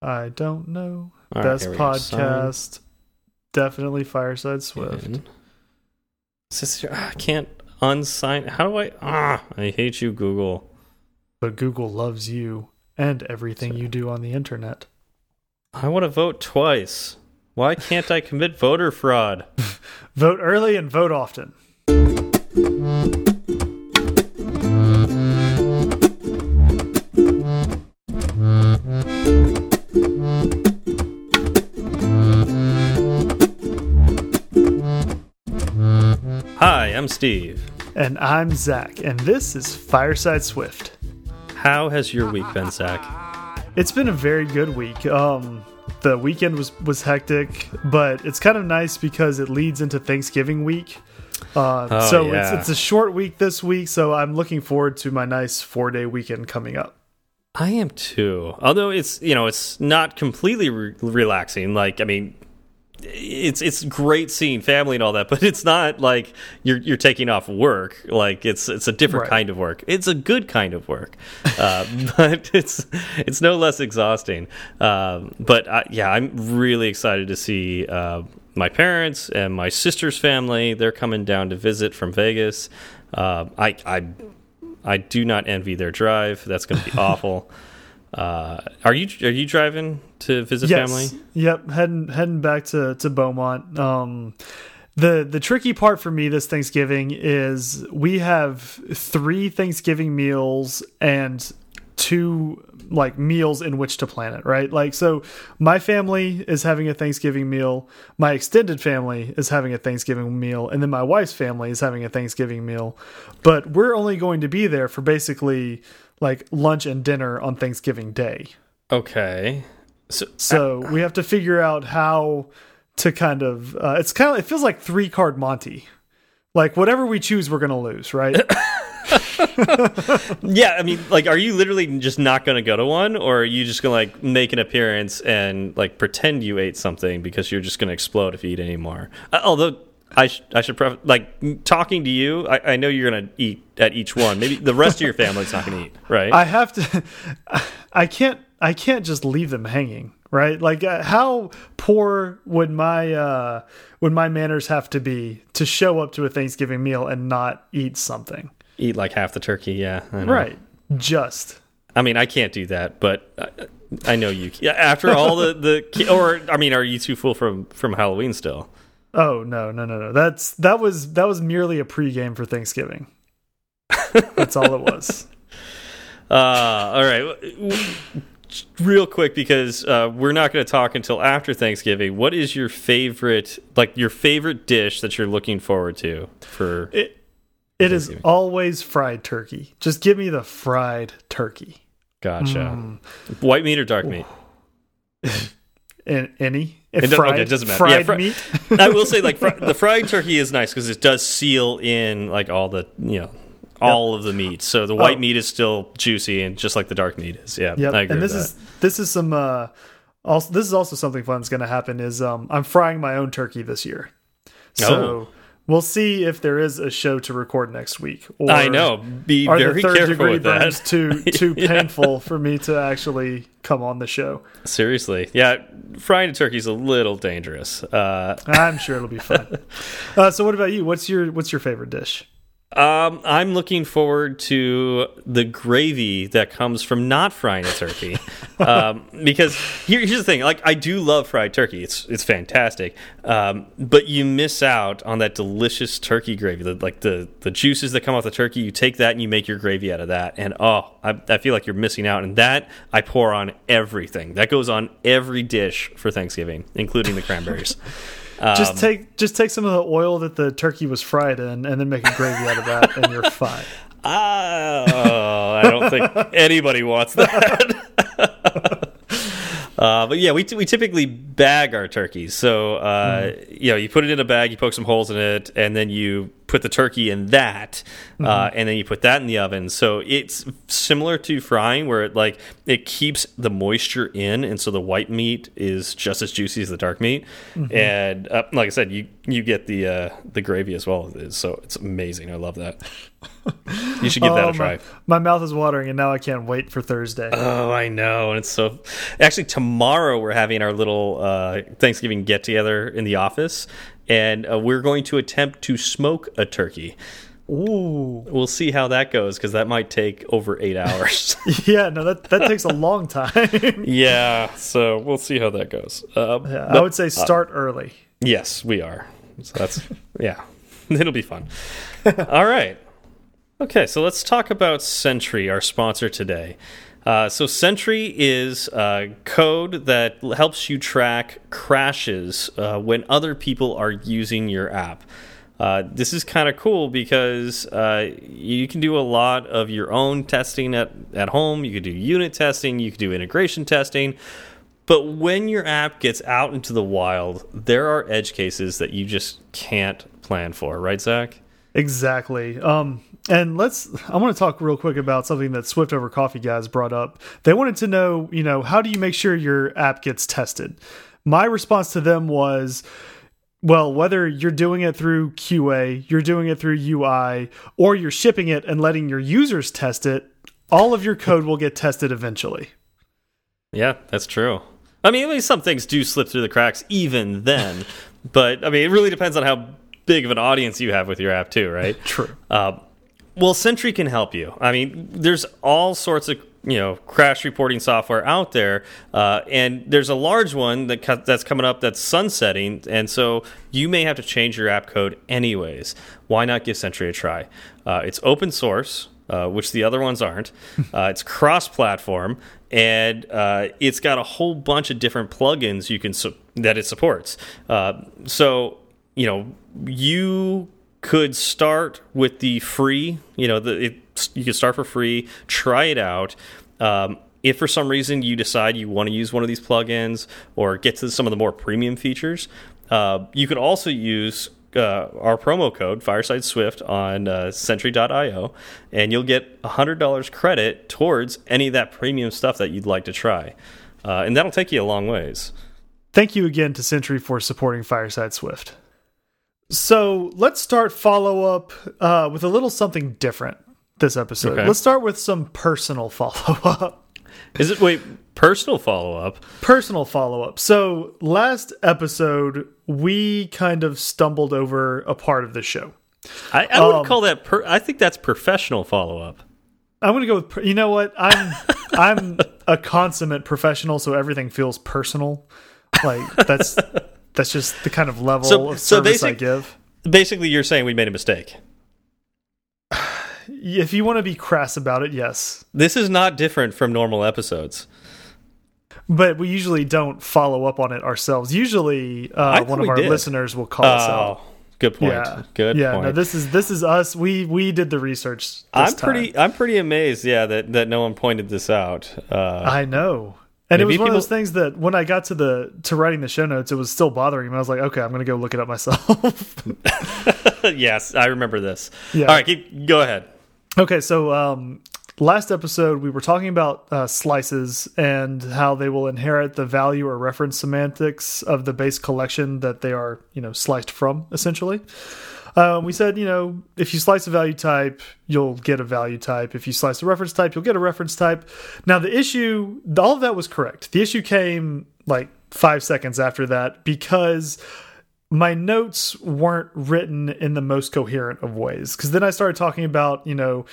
I don't know. All right, Best go. podcast. Definitely Fireside Swift. Sister, I can't unsign. How do I? Ah, I hate you, Google. But Google loves you and everything you do on the internet. I want to vote twice. Why can't I commit voter fraud? Vote early and vote often. Hi, I'm Steve. And I'm Zach, and this is Fireside Swift. How has your week been, Zach? It's been a very good week. Um, the weekend was was hectic, but it's kind of nice because it leads into Thanksgiving week. Uh, Oh, so yeah. it's it's a short week this week, so I'm looking forward to my nice four day weekend coming up. I am too. Although it's you know it's not completely re relaxing. Like I mean, it's it's great seeing family and all that, but it's not like you're you're taking off work. Like it's it's a different Right. kind of work. It's a good kind of work, uh, but it's it's no less exhausting. Um, but I, yeah, I'm really excited to see. Uh, my parents and my sister's family, they're coming down to visit from Vegas. Uh, I, I I do not envy their drive. That's going to be awful. Uh, are you are you driving to visit yes. family? Yep, heading heading back to to Beaumont. Um, the the tricky part for me this Thanksgiving is we have three Thanksgiving meals and two like meals in which to plan it, right? Like so my family is having a Thanksgiving meal, my extended family is having a Thanksgiving meal, and then my wife's family is having a Thanksgiving meal. But we're only going to be there for basically like lunch and dinner on Thanksgiving Day. Okay. So So we have to figure out how to kind of. Uh, it's kind of. It feels like three card Monty. Like whatever we choose, we're gonna lose, right? yeah, I mean, like, are you literally just not going to go to one, or are you just going to like make an appearance and like pretend you ate something because you're just going to explode if you eat any more? Uh, although. I, sh I should pref like talking to you. I, I know you're gonna eat at each one. Maybe the rest of your family's not gonna eat, right? I have to. I can't. I can't just leave them hanging, right? Like uh, how poor would my uh, would my manners have to be to show up to a Thanksgiving meal and not eat something? Eat like half the turkey. Yeah. Right. Just. I mean, I can't do that, but I, I know you. Yeah, after all the the or I mean, are you too full from from Halloween still? Oh no no no no! That's that was that was merely a pregame for Thanksgiving. That's all it was. Uh, all right. Real quick, because uh, we're not going to talk until after Thanksgiving. What is your favorite, like your favorite dish that you're looking forward to for? It it is always fried turkey. Just give me the fried turkey. Gotcha. Mm. White meat or dark meat? And any It fried, okay, it doesn't matter. fried Yeah, fri- meat. I will say, like fri the fried turkey is nice because it does seal in like all the you know all of the meat. So the white Oh. meat is still juicy and just like the dark meat is. Yeah, Yep. I agree and this is this is some uh also this is also something fun that's going to happen is um I'm frying my own turkey this year. So Oh. We'll see if there is a show to record next week. Or I know. Be Are very the third careful degree with burns that. too too Yeah. painful for me to actually come on the show? Seriously, yeah, frying a turkey is a little dangerous. Uh, I'm sure it'll be fun. uh, so what about you? What's your what's your favorite dish? Um, I'm looking forward to the gravy that comes from not frying a turkey, um, because here, here's the thing: like I do love fried turkey; it's it's fantastic, um, but you miss out on that delicious turkey gravy, the, like the the juices that come off the turkey. You take that and you make your gravy out of that, and oh, I, I feel like you're missing out. And that I pour on everything. That goes on every dish for Thanksgiving, including the cranberries. Just Um, take just take some of the oil that the turkey was fried in, and then make a gravy out of that, and you're fine. Oh, I don't think anybody wants that. uh, but yeah, we we typically bag our turkeys. So uh, you know, you put it in a bag, you poke some holes in it, and then you put the turkey in that, Mm-hmm. uh, and then you put that in the oven. So it's similar to frying, where it like it keeps the moisture in, and so the white meat is just as juicy as the dark meat. Mm-hmm. And uh, like I said, you you get the uh, the gravy as well. So it's amazing. I love that. You should give that Oh, a try. My, my mouth is watering, and now I can't wait for Thursday. Oh, I know, and it's so. Actually, tomorrow we're having our little uh, Thanksgiving get together in the office, and uh, we're going to attempt to smoke a turkey. Ooh, We'll see how that goes because that might take over eight hours. yeah, no, that that takes a long time. yeah, so we'll see how that goes. Uh, Yeah, I would say start early. Yes, we are. So that's yeah, it'll be fun. All right. Okay, so let's talk about Sentry, our sponsor today. Uh, so Sentry is code that helps you track crashes uh, when other people are using your app. Uh, this is kind of cool because uh, you can do a lot of your own testing at, at home. You could do unit testing, you could do integration testing. But when your app gets out into the wild, there are edge cases that you just can't plan for, right, Zach? Exactly. Um, and let's. I want to talk real quick about something that Swift Over Coffee guys brought up. They wanted to know, you know, how do you make sure your app gets tested? My response to them was, well, whether you're doing it through QA, you're doing it through UI, or you're shipping it and letting your users test it, all of your code will get tested eventually. Yeah, that's true. I mean, I mean, some things do slip through the cracks even then, but I mean, it really depends on how big of an audience you have with your app, too, right? True. Uh, well, Sentry can help you. I mean, there's all sorts of you know crash reporting software out there, uh, and there's a large one that that's coming up that's sunsetting, and so you may have to change your app code anyways. Why not give Sentry a try? Uh, it's open source. Uh, which the other ones aren't. Uh, it's cross-platform, and uh, it's got a whole bunch of different plugins you can that it supports. Uh, so you know you could start with the free. You know, the it, you can start for free. Try it out. Um, if for some reason you decide you want to use one of these plugins or get to some of the more premium features, uh, you can also use uh, our promo code Fireside Swift on uh, Sentry.io, and you'll get $100 credit towards any of that premium stuff that you'd like to try. Uh, and that'll take you a long ways. Thank you again to Sentry for supporting Fireside Swift. So let's start follow up uh, with a little something different this episode. Okay. Let's start with some personal follow up. Is it, wait, personal follow up? personal follow up. So last episode, we kind of stumbled over a part of the show. I, I would Um, call that, per, I think that's professional follow up. I'm gonna go with you know what I'm I'm a consummate professional, so everything feels personal. Like that's that's just the kind of level So- of so service I give. Basically, you're saying we made a mistake. If you want to be crass about it, yes. This is not different from normal episodes. But we usually don't follow up on it ourselves. Usually, uh, one of our did. listeners will call us out. Oh, good point. Yeah, Good yeah. point. No, this is this is us. We we did the research. This I'm time. pretty. I'm pretty amazed. Yeah, that that no one pointed this out. Uh, I know. And it was one of those things that when I got to the to writing the show notes, it was still bothering me. I was like, okay, I'm going to go look it up myself. yes, I remember this. Yeah. All right, keep, go ahead. okay, so um, last episode we were talking about uh, slices and how they will inherit the value or reference semantics of the base collection that they are, you know, sliced from, essentially. Um, we said, you know, if you slice a value type, you'll get a value type. If you slice a reference type, you'll get a reference type. Now, the issue, all of that was correct. The issue came like five seconds after that because my notes weren't written in the most coherent of ways. Because then I started talking about, you know,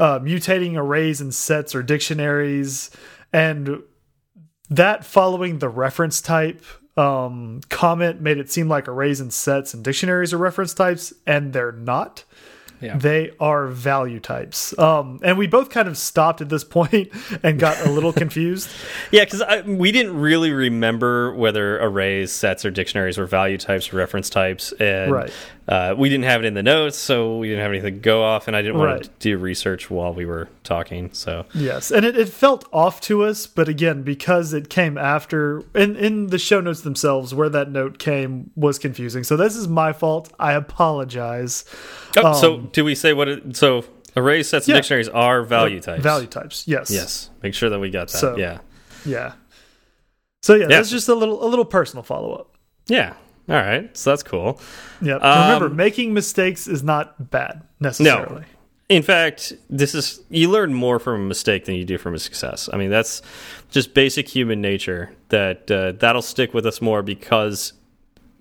uh, mutating arrays and sets or dictionaries, and that following the reference type um, comment made it seem like arrays and sets and dictionaries are reference types, and they're not. Yeah. They are value types. Um, and we both kind of stopped at this point and got a little confused. Yeah, because we didn't really remember whether arrays, sets, or dictionaries were value types or reference types, and Right. Uh, we didn't have it in the notes, so we didn't have anything to go off, and I didn't want to do research while we were talking. So Yes, and it, it felt off to us, but again, because it came after, in in the show notes themselves, where that note came was confusing. So this is my fault. I apologize. Oh, so Um, do we say what? It, so arrays, sets, and Yeah. dictionaries are value types. Value types. Yes. Yes. Make sure that we got that. So- yeah. Yeah. So yeah, Yeah. that's just a little a little personal follow up. Yeah. All right. So that's cool. Yeah. Um, Remember, making mistakes is not bad necessarily. No. In fact, this is you learn more from a mistake than you do from a success. I mean, that's just basic human nature. That uh, that'll stick with us more because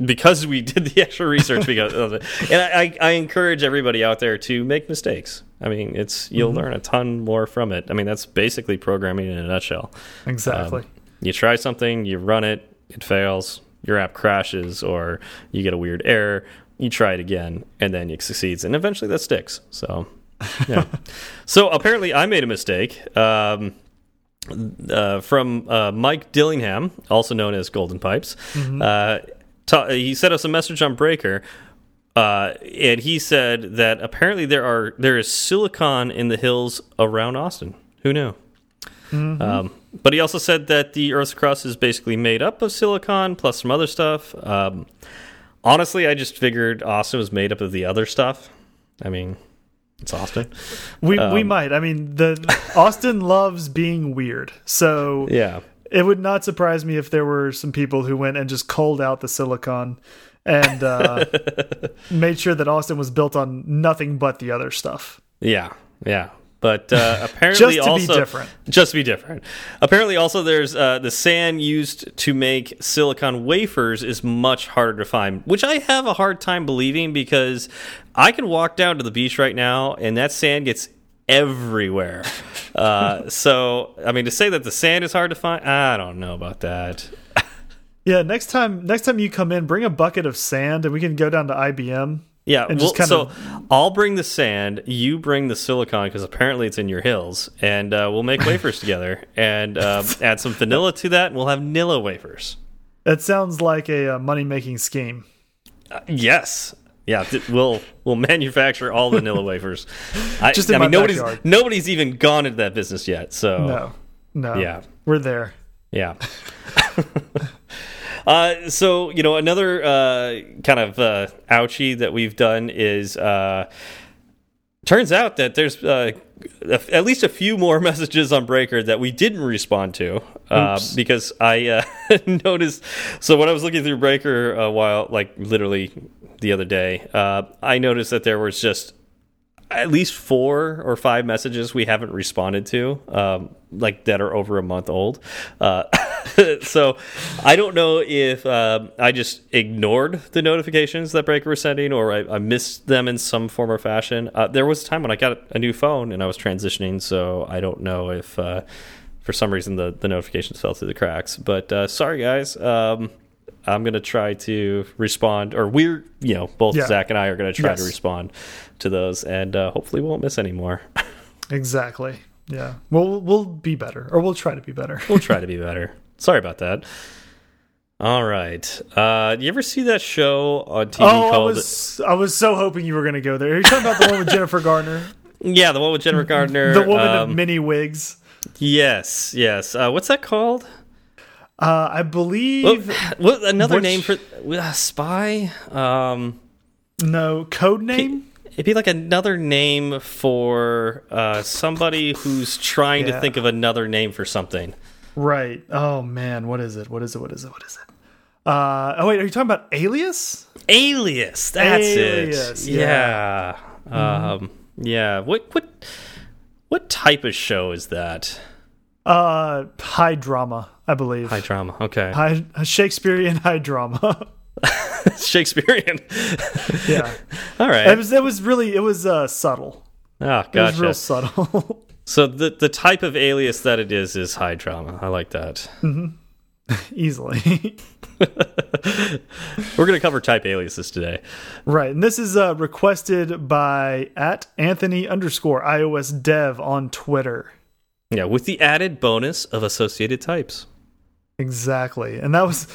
because we did the extra research because of it. And I, I, I encourage everybody out there to make mistakes. I mean, it's you'll learn a ton more from it. I mean, that's basically programming in a nutshell. Exactly. Um, you try something, you run it, it fails, your app crashes, or you get a weird error. You try it again, and then it succeeds, and eventually that sticks. So, yeah. so apparently, I made a mistake. Um, uh, from uh, Mike Dillingham, also known as Golden Pipes. Uh, he sent us a message on Breaker, uh, and he said that apparently there are there is silicon in the hills around Austin. Who knew? Um, but he also said that the Earth's crust is basically made up of silicon plus some other stuff. Um, honestly, I just figured Austin was made up of the other stuff. I mean, it's Austin. we we um, might. I mean, the Austin loves being weird. So Yeah. it would not surprise me if there were some people who went and just culled out the silicon and uh, made sure that Austin was built on nothing but the other stuff. Yeah, yeah. But uh, apparently, Just also be different. just be different. Apparently, also there's uh, the sand used to make silicon wafers is much harder to find, which I have a hard time believing because I can walk down to the beach right now and that sand gets everywhere. uh, so, I mean, to say that the sand is hard to find, I don't know about that. Yeah, next time next time you come in, bring a bucket of sand and we can go down to IBM. Yeah, And well, so of- I'll bring the sand, you bring the silicon because apparently it's in your hills, and uh, we'll make wafers together and uh, add some vanilla to that, and we'll have Nilla wafers. It sounds like a uh, money making scheme. Uh, yes, yeah, we'll we'll manufacture all the Nilla wafers. I, Just in I my mean, nobody's backyard. nobody's even gone into that business yet. So No, no. Yeah. we're there. Yeah. uh, so you know another uh, kind of uh, ouchie that we've done is uh, turns out that there's uh, a- at least a few more messages on Breaker that we didn't respond to uh, because I uh, noticed. So when I was looking through Breaker a while, like literally the other day, uh, I noticed that there was just at least four or five messages we haven't responded to, um, like that are over a month old. Uh, so I don't know if um I just ignored the notifications that Breaker was sending, or I, I missed them in some form or fashion. Uh, there was a time when I got a new phone and I was transitioning, so I don't know if. Uh, for some reason, the, the notifications fell through the cracks. But uh, sorry, guys. Um, I'm gonna try to respond, or we're, you know, both Yeah. Zach and I are gonna try to respond to those, and uh, hopefully we won't miss any more. Exactly. Yeah. We'll we'll be better, or we'll try to be better. we'll try to be better. Sorry about that. All right. Uh, you ever see that show on TV oh, I was I was so hoping you were going to go there. You talking about the one with Jennifer Gardner, Yeah, the one with Jennifer Gardner. the woman um, of many wigs? Yes, yes. Uh, what's that called? Uh, I believe what another Which- name for uh, spy? Um, no code name. it'd be like another name for uh, somebody who's trying Yeah. to think of another name for something. Right. Oh man, what is it? What is it? What is it? What is it? Uh, oh wait, are you talking about Alias? Alias. That's Alias, it. Yeah. Um, yeah. What what what type of show is that? Uh, high drama, I believe. High drama. Okay. High, Shakespearean high drama. Shakespearean. yeah, All it was. It was really. It was uh, subtle. Oh, It was real subtle. So the the type of alias that it is is high drama. I like that. Easily. We're gonna cover type aliases today. right, and this is uh, requested by at Anthony underscore iOS dev on Twitter. Yeah, with the added bonus of associated types. Exactly, and that was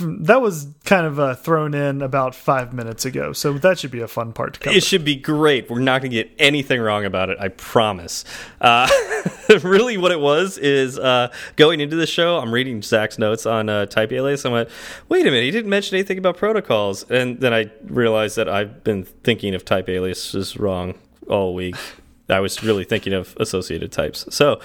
that was kind of uh, thrown in about five minutes ago, so that should be a fun part to cover. It should be great. We're not going to get anything wrong about it. I promise. Uh, really, what it was is uh, going into the show. I'm reading Zach's notes on uh, Type Alias. I went, wait a minute, he didn't mention anything about protocols, and then I realized that I've been thinking of Type Alias is wrong all week. I was really thinking of associated types. So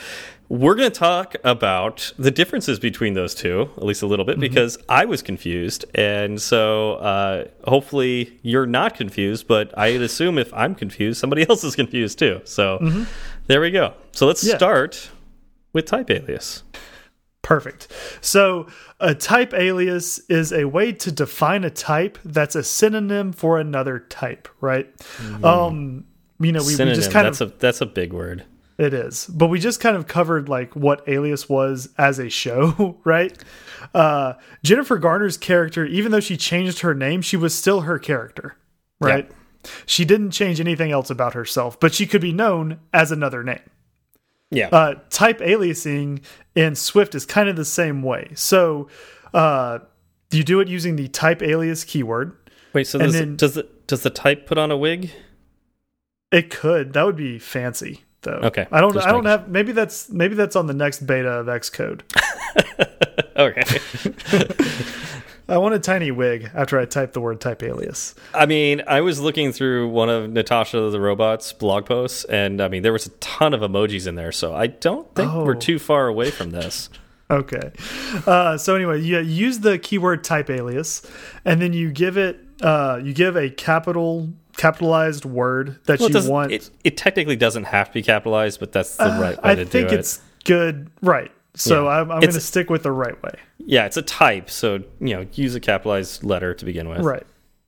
we're going to talk about the differences between those two, at least a little bit, mm -hmm. because I was confused. And so uh, hopefully you're not confused, but I'd assume if I'm confused, somebody else is confused too. So mm -hmm. there we go. So let's yeah. start with type alias. Perfect. So a type alias is a way to define a type that's a synonym for another type, right? Mm. Um, you know, we, we just kind that's of a that's a big word. It is, but we just kind of covered like what Alias was as a show, right? Uh, Jennifer Garner's character, even though she changed her name, she was still her character, right? Yeah. She didn't change anything else about herself, but she could be known as another name. Yeah. Uh, type aliasing in Swift is kind of the same way. So uh, you do it using the type alias keyword. Wait, so does, then, does the does the type put on a wig? It could. That would be fancy, though. Okay. I don't. I don't have. Maybe that's. Maybe that's on the next beta of Xcode. okay. I want a tiny wig after I type the word type alias. I mean, I was looking through one of Natasha the robot's blog posts, and I mean, there was a ton of emojis in there, so I don't think oh. we're too far away from this. Okay. Uh, so anyway, you use the keyword type alias, and then you give it uh, you give a capital capitalized word that well, you want. It, it, technically doesn't have to be capitalized, but that's the uh, right way I to do it. I think it's good, right? So yeah. I'm, I'm going to stick with the right way. Yeah, it's a type, so you know, use a capitalized letter to begin with. Right.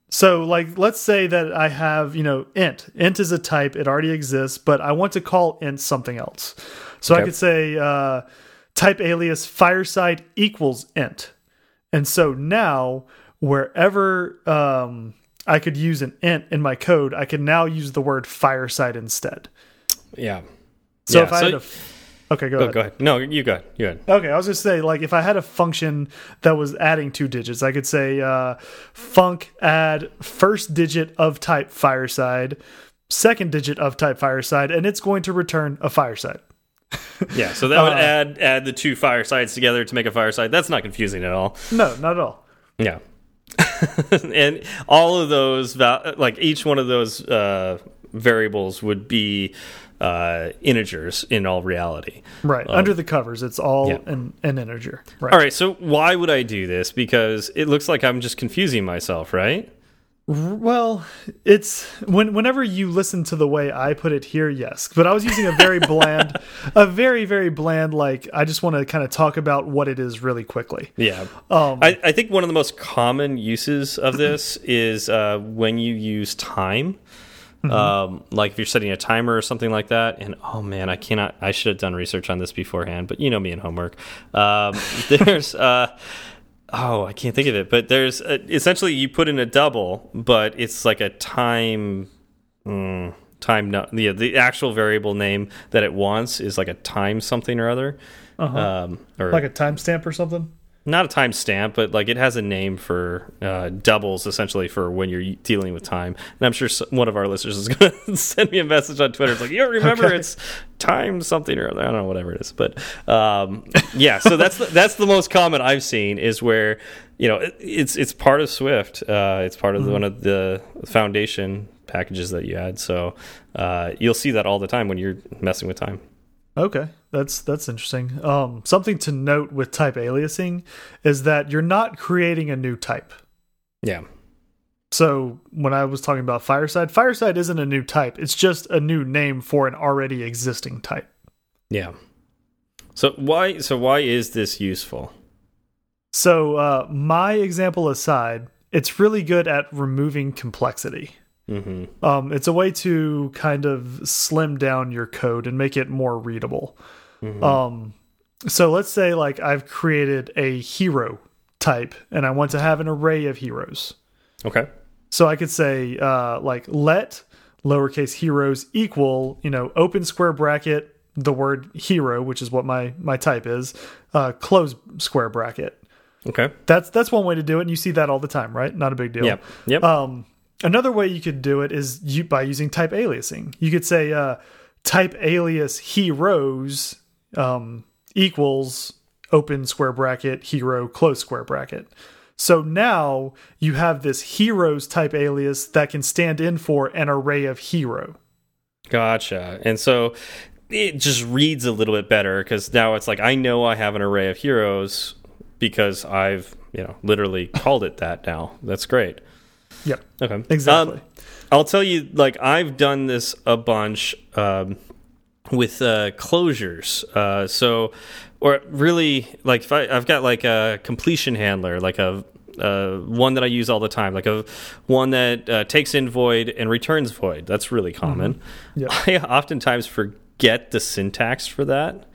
So like, let's say that I have you know int. Int is a type; it already exists, but I want to call int something else. So okay. I could say uh, type alias fireside equals int, and so now wherever um, I could use an int in my code, I can now use the word fireside instead. Yeah. So yeah, if I so had a Okay, go, oh, ahead. Go ahead. No, you go ahead. You go ahead. Okay, I was just say like if I had a function that was adding two digits, I could say uh, func add first digit of type fireside, second digit of type fireside, and it's going to return a fireside. yeah, so that would uh, add add the two firesides together to make a fireside. That's not confusing at all. No, not at all. Yeah. and all of those, like each one of those uh, variables would be uh, integers in all reality. Right. Um, Under the covers, it's all yeah. an, an integer. Right. All right. So why would I do this? Because it looks like I'm just confusing myself, right? Well, it's when whenever you listen to the way I put it here, yes. But I was using a very bland, a very very bland. Like I just want to kind of talk about what it is really quickly. Yeah, um, I, I think one of the most common uses of this is uh, when you use time. Mm -hmm. um, like if you're setting a timer or something like that, and oh man, I cannot. I should have done research on this beforehand, but you know me and homework. Um, there's. Uh, oh, I can't think of it, but there's a, essentially you put in a double, but it's like a time. Mm, time no, the the actual variable name that it wants is like a time something or other, uh -huh. um, or like a timestamp or something not a timestamp, but like it has a name for uh, doubles essentially for when you're dealing with time. And I'm sure one of our listeners is going to send me a message on Twitter. It's like, you don't remember okay. it's time something or other. I don't know, whatever it is. But um, yeah, so that's the, that's the most common I've seen is where you know it, it's it's part of Swift. Uh, it's part of mm -hmm. one of the foundation packages that you add. So uh, you'll see that all the time when you're messing with time. Okay, that's that's interesting. Um, something to note with type aliasing is that you're not creating a new type. Yeah. So when I was talking about Fireside, Fireside isn't a new type. It's just a new name for an already existing type. Yeah. So why so why is this useful? So uh, my example aside, it's really good at removing complexity. Mm -hmm. um, it's a way to kind of slim down your code and make it more readable. Mm -hmm. um, so let's say like I've created a hero type and I want to have an array of heroes. Okay. So I could say uh, like let lowercase heroes equal you know open square bracket the word hero, which is what my my type is, uh, close square bracket. Okay. That's that's one way to do it, and you see that all the time, right? Not a big deal. Yep. Yep. Um, another way you could do it is you by using type aliasing. You could say uh, type alias heroes um, equals open square bracket hero close square bracket. So now you have this heroes type alias that can stand in for an array of hero. Gotcha. And so it just reads a little bit better because now it's like I know I have an array of heroes because I've you know literally called it that now. That's great. Yep. Okay. Exactly. Um, I'll tell you, like I've done this a bunch um, with uh, closures. Uh, so, or really, like if I, I've got like a completion handler, like a uh, one that I use all the time, like a one that uh, takes in void and returns void. That's really common. Mm -hmm. I oftentimes forget the syntax for that.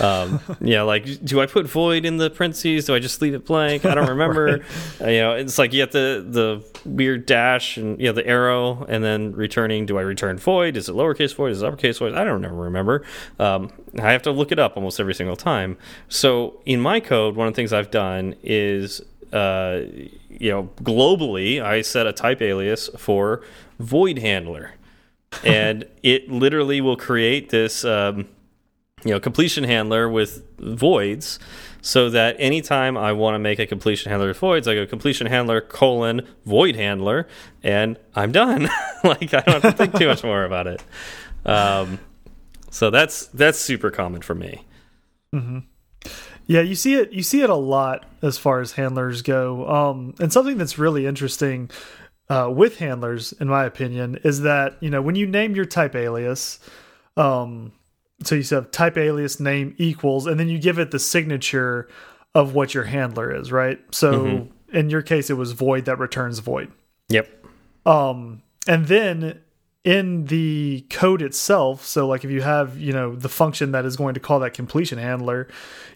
Um yeah like do i put void in the parentheses? Do i just leave it blank? I don't remember. Right. uh, you know it's like you have the the weird dash and you know the arrow and then returning do i return void? Is it lowercase void? Is it uppercase void? I don't ever remember. Um i have to look it up almost every single time. So in my code one of the things i've done is uh you know globally i set a type alias for void handler. And it literally will create this um you know completion handler with voids so that anytime I want to make a completion handler with voids, I go completion handler colon void handler, and I'm done. like I don't have to think too much more about it. Um, so that's that's super common for me. Mm -hmm. Yeah, you see it. You see it a lot as far as handlers go. Um, and something that's really interesting uh, with handlers, in my opinion, is that you know when you name your type alias. Um, so you have type alias name equals, and then you give it the signature of what your handler is, right? So mm -hmm. in your case, it was void that returns void. Yep. Um, and then in the code itself, so like if you have you know the function that is going to call that completion handler,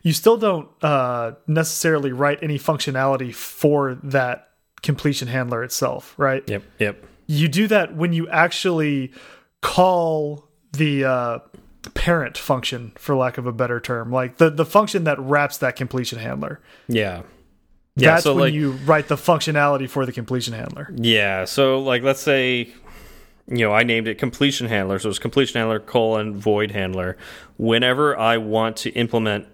you still don't uh, necessarily write any functionality for that completion handler itself, right? Yep. Yep. You do that when you actually call the uh, parent function for lack of a better term. Like the the function that wraps that completion handler. Yeah. Yeah that's so when like, you write the functionality for the completion handler. Yeah so like let's say you know i named it completion handler. So it's completion handler colon void handler. Whenever i want to implement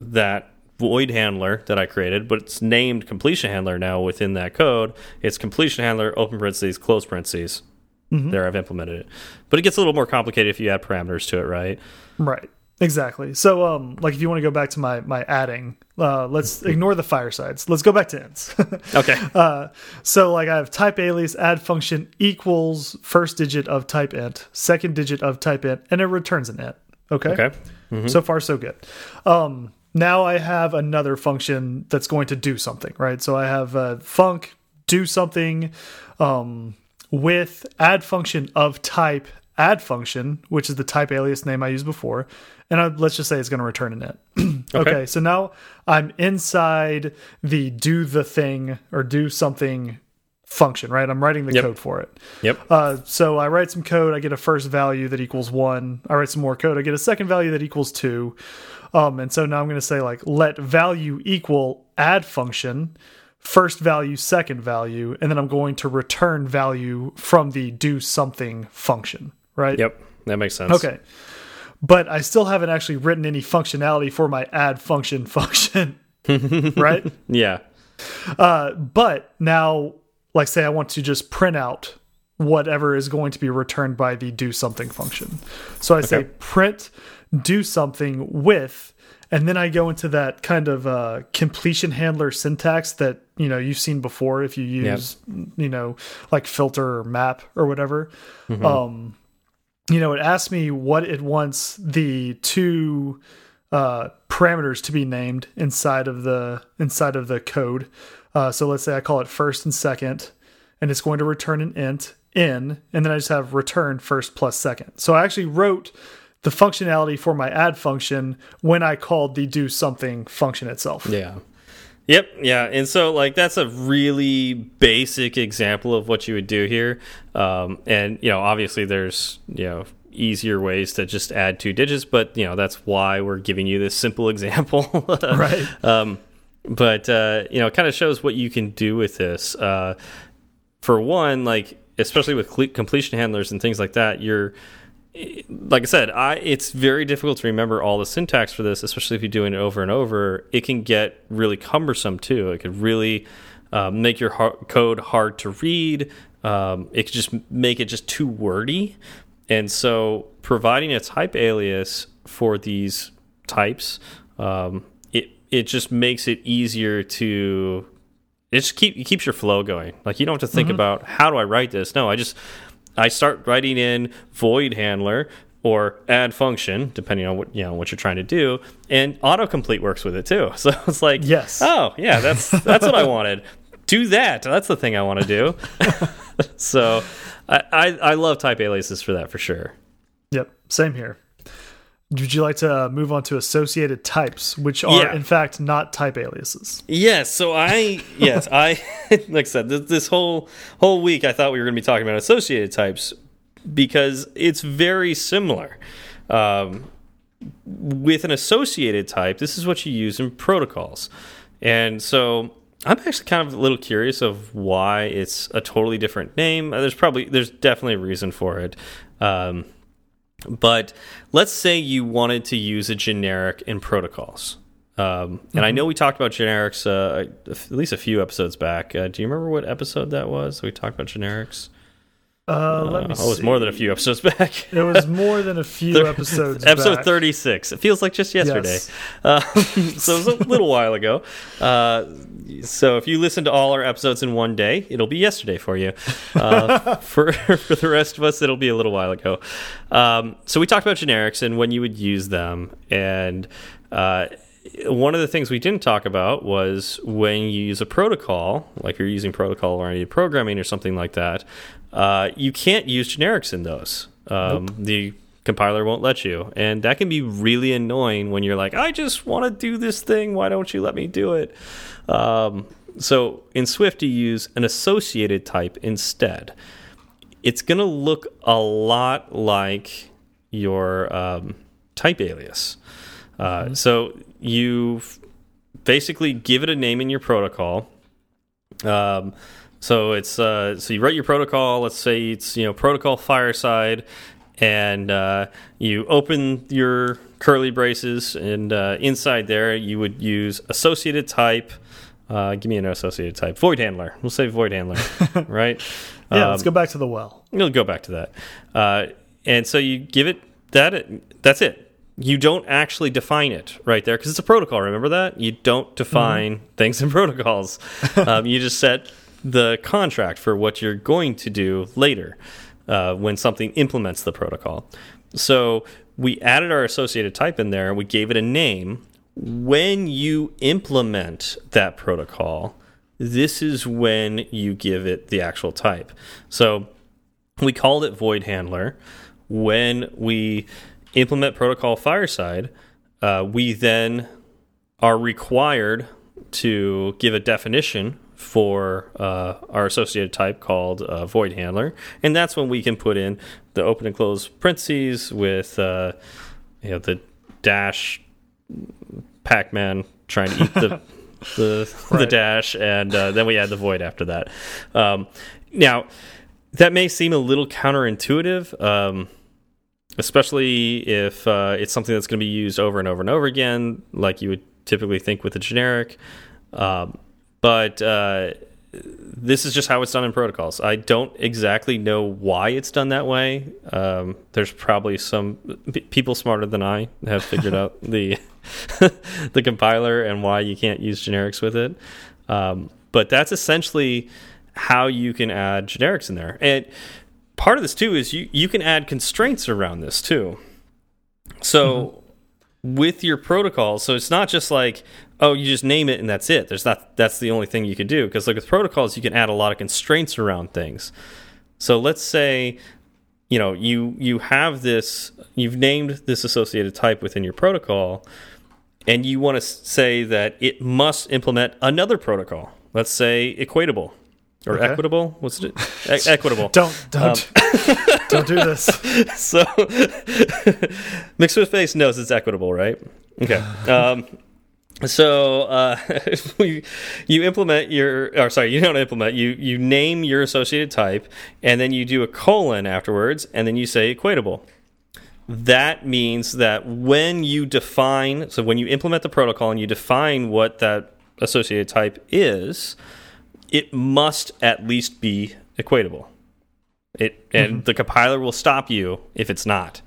that void handler that i created but it's named completion handler now within that code it's completion handler open parentheses close parentheses Mm -hmm. There, I've implemented it, but it gets a little more complicated if you add parameters to it, right? Right. Exactly. So, um, like if you want to go back to my my adding, uh, let's ignore the firesides. Let's go back to ints. okay. Uh, so like I have type alias add function equals first digit of type int, second digit of type int, and it returns an int. Okay. Okay. Mm -hmm. So far, so good. Um, now I have another function that's going to do something, right? So I have uh, func do something. Um, with add function of type add function, which is the type alias name I used before, and I, let's just say it's going to return an int. okay. okay, so now I'm inside the do the thing or do something function, right? I'm writing the yep. code for it. Yep. Uh, so I write some code, I get a first value that equals one. I write some more code, I get a second value that equals two. Um, and so now I'm going to say like let value equal add function first value, second value, and then I'm going to return value from the do something function, right? Yep, that makes sense. Okay. But I still haven't actually written any functionality for my add function function, right? Yeah. Uh, but now, like, say I want to just print out whatever is going to be returned by the do something function. So I okay. say print do something with and then I go into that kind of uh, completion handler syntax that you know you've seen before if you use yep. you know like filter or map or whatever. Mm -hmm. Um, you know, it asks me what it wants the two uh, parameters to be named inside of the inside of the code. Uh, so let's say I call it first and second, and it's going to return an int in, and then I just have return first plus second. So I actually wrote the functionality for my add function when I called the do something function itself. Yeah. Yep, yeah, and so like that's a really basic example of what you would do here, um, and you know obviously there's you know easier ways to just add two digits, but you know that's why we're giving you this simple example, right? Um, but uh, you know, it kind of shows what you can do with this. Uh, for one, like especially with completion handlers and things like that, you're like I said, I it's very difficult to remember all the syntax for this, especially if you're doing it over and over. It can get really cumbersome too. It could really um, make your hard code hard to read. Um, it could just make it just too wordy. And so, providing a type alias for these types, um, it it just makes it easier to. It just keep it keeps your flow going. Like you don't have to think mm -hmm. about how do I write this. No, I just I start writing in void handler or add function, depending on what you know what you're trying to do, and autocomplete works with it too. So it's like, yes, oh yeah, that's that's what I wanted. Do that. That's the thing I want to do. so I, I I love type aliases for that for sure. Yep, same here. Would you like to move on to associated types, which are yeah. in fact not type aliases? Yes. So I yes I like I said this, this whole whole week I thought we were going to be talking about associated types because it's very similar. Um, with an associated type, this is what you use in protocols, and so I'm actually kind of a little curious of why it's a totally different name. There's probably there's definitely a reason for it. Um, but let's say you wanted to use a generic in protocols. Um, and mm -hmm. I mm-hmm. know we talked about generics uh, at least a few episodes back. Uh, do you remember what episode that was? We talked about generics. Uh, let me uh, it was more than a few episodes back. it was more than a few episodes. Back. Episode back. 36. It feels like just yesterday. Yes. Uh, so it was a little while ago. Uh, so if you listen to all our episodes in one day, it'll be yesterday for you. Uh, for for the rest of us, it'll be a little while ago. Um, so we talked about generics and when you would use them, and uh, one of the things we didn't talk about was when you use a protocol, like you're using protocol oriented programming or something like that, uh, you can't use generics in those. Um, nope. The compiler won't let you. And that can be really annoying when you're like, I just want to do this thing. Why don't you let me do it? Um, so in Swift, you use an associated type instead. It's going to look a lot like your um, type alias. Uh, mm -hmm. So you basically give it a name in your protocol. Um, so it's uh, so you write your protocol. Let's say it's you know protocol fireside, and uh, you open your curly braces, and uh, inside there you would use associated type. Uh, give me an associated type. Void handler. We'll say void handler, right? yeah. Um, let's go back to the well. We'll go back to that. Uh, and so you give it that. That's it you don't actually define it right there because it's a protocol. Remember that you don't define mm -hmm. things in protocols. um, you just set the contract for what you're going to do later uh, when something implements the protocol. So we added our associated type in there. And we gave it a name. When you implement that protocol, this is when you give it the actual type. So we called it void handler. When we implement protocol fireside, uh, we then are required to give a definition for uh, our associated type called uh, void handler, and that's when we can put in the open and close parentheses with uh, you know the dash Pac-Man trying to eat the the, right. the dash, and uh, then we add the void after that. Um, now that may seem a little counterintuitive. Um, especially if uh, it's something that's going to be used over and over and over again, like you would typically think with a generic. Um, but uh, this is just how it's done in protocols. I don't exactly know why it's done that way. Um, there's probably some people smarter than I have figured out the the compiler and why you can't use generics with it. Um, but that's essentially how you can add generics in there. And part of this too is you you can add constraints around this too. So. Mm -hmm with your protocol. So it's not just like, oh, you just name it and that's it. There's not that's the only thing you can do because like with protocols, you can add a lot of constraints around things. So let's say, you know, you you have this, you've named this associated type within your protocol, and you want to say that it must implement another protocol. Let's say equatable or Okay. equitable. What's it? E equitable. Don't don't don't do this. so mixed with face knows it's equitable, right? Okay. Um, so uh, you implement your, or sorry, you don't implement. You you name your associated type, and then you do a colon afterwards, and then you say equatable. That means that when you define, so when you implement the protocol and you define what that associated type is, it must at least be equatable. It and the compiler will stop you if it's not.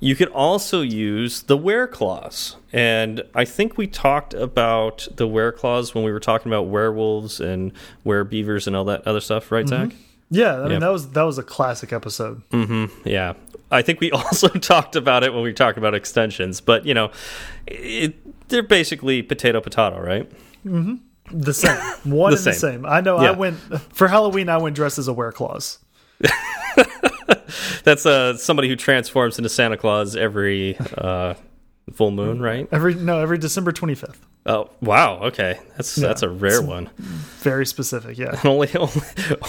You could also use the where clause, and I think we talked about the where clause when we were talking about werewolves and were beavers and all that other stuff, right, Zach? Yeah, I mean Yeah. that was that was a classic episode. Mm -hmm. Yeah, I think we also talked about it when we talked about extensions, but you know, it, they're basically potato potato, right? Mm -hmm. The same, one The and the same. same. I know. Yeah. I went for Halloween. I went dressed as a wear clause. That's uh, somebody who transforms into Santa Claus every uh, full moon, right? Every no, every December twenty fifth. Oh, wow. Okay, that's that's a rare one. Very specific. Yeah. Only, only